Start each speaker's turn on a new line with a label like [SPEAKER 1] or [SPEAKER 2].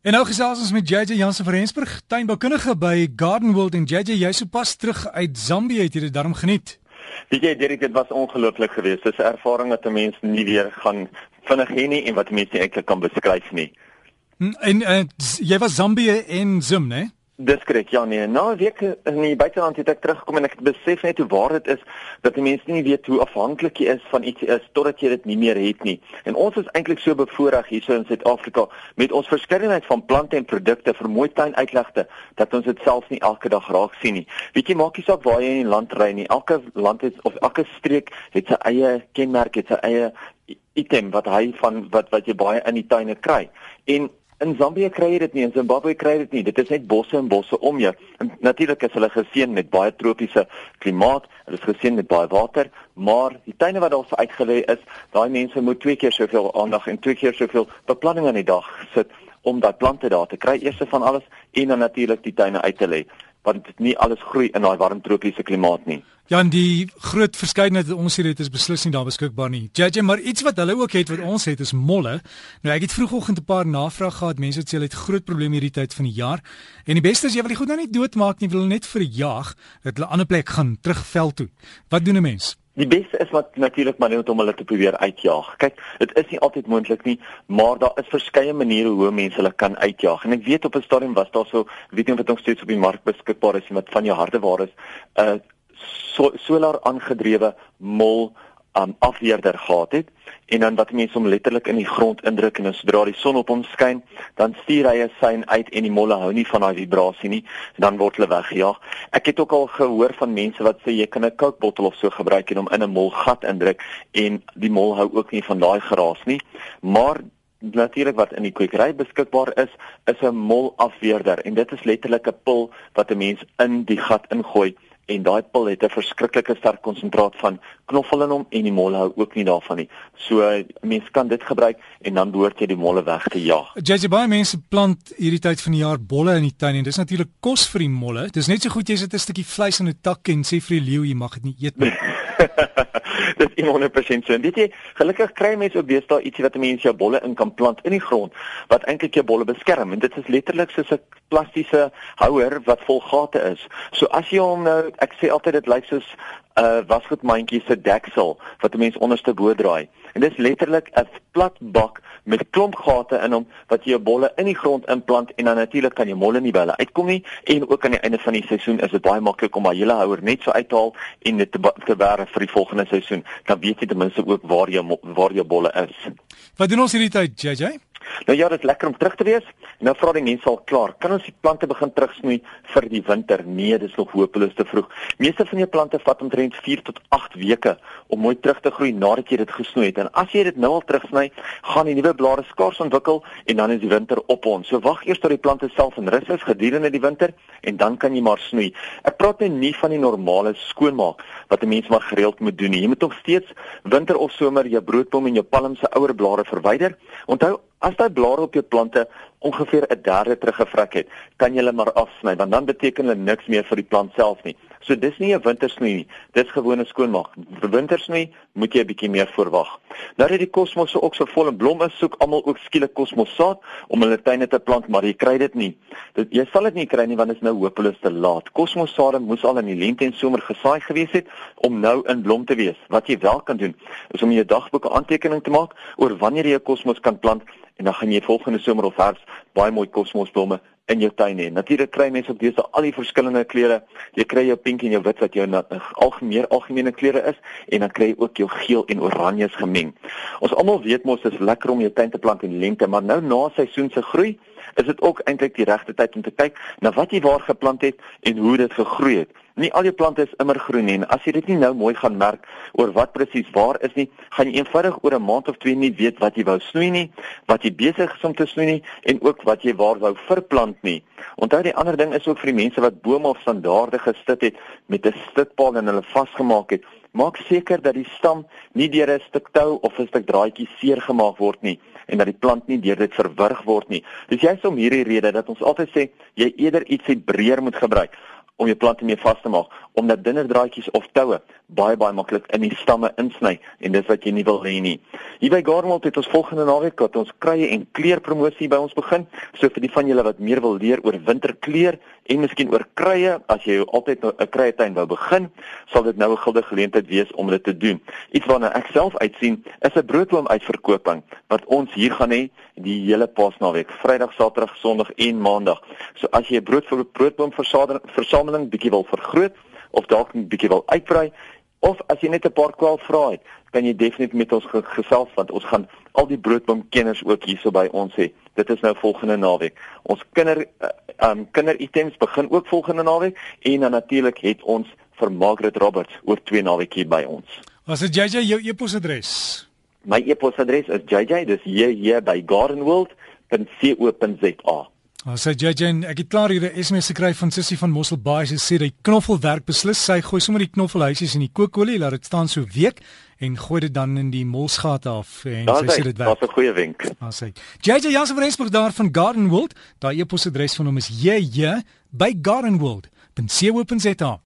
[SPEAKER 1] En nou gesels ons met JJ Jansen van Rensburg, tuinboukundige by Garden World en JJ, jy sopas terug uit Zambië het jy dit darm geniet.
[SPEAKER 2] Weet jy, Derek, dit was ongelooflik geweest. Dis 'n ervaring wat 'n mens nie weer gaan vinnig hê nie en wat mense eintlik kan beskryf nie.
[SPEAKER 1] Hm, en, en jy was Zambië en Zim, né? Nee?
[SPEAKER 2] Dis korrek. Ja nee, na 'n week in die buiteland het ek teruggekom en ek het besef net hoe waar dit is dat die mense nie weet hoe afhanklik jy is van iets is totdat jy dit nie meer het nie. En ons is eintlik so bevoorreg hierso in Suid-Afrika met ons verskeidenheid van plante en produkte vir mooi tuinuitlegte dat ons dit selfs nie elke dag raak sien nie. Weet jy, maak nie saak waar jy in die land ry nie. Elke land het of elke streek het sy eie kenmerk, het sy eie item wat hy van wat wat jy baie in die tuine kry. En In Zambië kry jy dit nie, in Zimbabwe kry jy dit nie. Dit is net bosse en bosse om jou. Natuurlik is hulle geseën met baie tropiese klimaat. Hulle is geseën met baie water, maar die tuine wat daar uitgelê is, daai mense moet twee keer soveel aandag en twee keer soveel beplanning aan die dag sit om daai plante daar te kry. Eerste van alles en dan natuurlik die tuine uit te lê want nie alles groei in daai warm tropiese klimaat nie.
[SPEAKER 1] Ja, en die groot verskeidenheid wat ons hier het is beslis nie daar beskikbaar nie. JJ, maar iets wat hulle ook het wat ons het is molle. Nou ek het vroegoggend 'n paar navrae gehad. Mense sê hulle het groot probleme hierdie tyd van die jaar. En die beste is jy wil die goed nou nie doodmaak nie, wil net vir 'n jag dat hulle 'n ander plek gaan terug veld toe. Wat doen 'n mens?
[SPEAKER 2] Die beste is wat natuurlik maar net om hulle te probeer uitjaag. Kyk, dit is nie altyd moontlik nie, maar daar is verskeie maniere hoe mense hulle kan uitjaag. En ek weet op 'n stadium was daar so, weet nie of dit nog steeds op die mark beskikbaar is, wat van jou harde waar is, 'n uh, so, solar aangedrewe mol um, afweerder gehad het en dan wat mense hom letterlik in die grond indruk en sodra die son op hom skyn, dan stuur hy 'n sein uit en die molle hou nie van daai vibrasie nie en dan word hulle weggejaag. Ek het ook al gehoor van mense wat sê jy kan 'n Coke bottel of so gebruik en hom in 'n mol gat indruk en die mol hou ook nie van daai geraas nie. Maar natuurlik wat in die kwekery beskikbaar is, is 'n mol afweerder en dit is letterlik 'n pil wat 'n mens in die gat ingooi en daai pil het 'n verskriklike sterk konsentraat van knoffel in hom en die molle hou ook nie daarvan nie. So mense kan dit gebruik en dan behoort jy die molle weg te jaag.
[SPEAKER 1] JJ baie mense plant hierdie tyd van die jaar bolle in die tuin en dis natuurlik kos vir die molle. Dis net so goed jy sit 'n stukkie vleis in 'n tak en sê vir die leeu jy mag dit nie eet nie.
[SPEAKER 2] dit is 100% so. Weet jy, gelukkig kry mense ook deesdae ietsie wat mense jou bolle in kan plant in die grond wat eintlik jou bolle beskerm en dit is letterlik soos 'n plastiese houer wat vol gate is. So as jy hom nou, ek sê altyd dit lyk soos uh, wasgoedmandjie se deksel wat 'n mens onderste bo draai. En dit is letterlik 'n plat bak met klomp gate in hom wat jy jou bolle in die grond inplant en dan natuurlik kan jy molle nie by hulle uitkom nie en ook aan die einde van die seisoen is dit baie maklik om daai hele houer net so uit te haal en dit te, te berg vir die volgende seisoen. Dan weet jy ten minste ook waar jou waar jou bolle is.
[SPEAKER 1] Wat doen ons hierdie tyd, JJ?
[SPEAKER 2] Nou ja, dit is lekker om terug te wees. Nou vra die mense al klaar, kan ons die plante begin terugsnoei vir die winter? Nee, dis nog hopeloos te vroeg. Meeste van jou plante vat omtrent 4 tot 8 weke om mooi terug te groei nadat jy dit gesnoei het. En as jy dit nou al terugsny, gaan die nuwe blare skaars ontwikkel en dan is die winter op ons. So wag eers tot die plante self in rus is gedurende die winter en dan kan jy maar snoei. Ek praat nou nie van die normale skoonmaak wat 'n mens maar gereeld moet doen nie. Jy moet nog steeds winter of somer jou broodbom en jou palm se ouer blare verwyder. Onthou As daai blare op jou plante ongeveer 'n derde teruggevrek het, kan jy hulle maar afsny want dan beteken hulle niks meer vir die plant self nie. So dis nie 'n wintersnoei nie. Dis gewone skoonmaak. Vir wintersnoei moet jy 'n bietjie meer verwag. Nou dat die kosmos ook so vol en blom is, soek almal ook skielik kosmossaad om hulle tuine te plant, maar jy kry dit nie. Dit jy sal dit nie kry nie want dit is nou hopeloos te laat. Kosmossaad moes al in die lente en somer gesaai gewees het om nou in blom te wees. Wat jy wel kan doen, is om in jou dagboek 'n aantekening te maak oor wanneer jy 'n kosmos kan plant en dan gaan jy volgende somer of herfs baie mooi kosmosblomme in jou tuin hê. Natuurlik kry mense op dese al die verskillende kleure. Jy kry jou pink en jou wit wat jou algemeen algemene kleure is en dan kry jy ook jou geel en oranjes gemeng. Ons almal weet mos dit is lekker om jou tuin te plant in lente, maar nou na seisoen se groei is dit ook eintlik die regte tyd om te kyk na wat jy waar geplant het en hoe dit gegroei het. Nie al jou plante is immer groen nie as jy dit nie nou mooi gaan merk oor wat presies waar is nie, gaan jy eenvoudig oor 'n maand of twee nie weet wat jy wou snoei nie, wat jy besig is om te snoei nie en ook wat jy waar wou verplant nie. Onthou die ander ding is ook vir die mense wat bome of standaarde gestit het met 'n stitpaal en hulle vasgemaak het. Maak seker dat die stam nie deur 'n stuk tou of 'n stuk draadjie seer gemaak word nie en dat die plant nie deur dit verwrig word nie. Dis juist om hierdie rede dat ons altyd sê jy eerder iets uit breër moet gebruik om jou plante mee vas te maak omdat dunner draadjies of toue baie baie maklik in die stamme insny en dis wat jy nie wil hê nie. Hier by Garmold het ons volgende naweek wat ons krye en kleer promosie by ons begin. So vir die van julle wat meer wil leer oor winterkleer en miskien oor krye, as jy altyd 'n krye tuin wou begin, sal dit nou 'n guldige geleentheid wees om dit te doen. Iets waarna ek self uitsien is 'n broodboom uitverkoping wat ons hier gaan hê die hele Paasnaweek, Vrydag, Saterdag, Sondag en Maandag. So as jy 'n brood vir broodboom versameling bietjie wil vergroot of dalk 'n bietjie wil uitbrei of as jy net 'n paar kwal vra het, kan jy definitief met ons gesels want ons gaan al die broodboomkenners ook hierso by ons hê. Dit is nou volgende naweek. Ons kinder um kinderitems begin ook volgende naweek en dan natuurlik het ons vir Margaret Roberts oor twee naweek hier by ons.
[SPEAKER 1] Was dit JJ jou e-posadres?
[SPEAKER 2] My e-posadres is JJ, dis JJ by gardenworld.co.za.
[SPEAKER 1] Ons sê JJ, ek het klaar hier 'n SMS gekry van Sissie van Mosselbaai. Sy sê die knoffel werk beslis. Sy gooi sommer die knoffelhuisies in die kookolie, laat dit staan so week en gooi dit dan in die molsgat af en
[SPEAKER 2] daar
[SPEAKER 1] sy sê dit werk.
[SPEAKER 2] Daar's 'n goeie wenk.
[SPEAKER 1] Ons sê JJ Jansen van Rensburg daar van Garden World. Daai e-posadres van hom is JJ by gardenworld.co.za.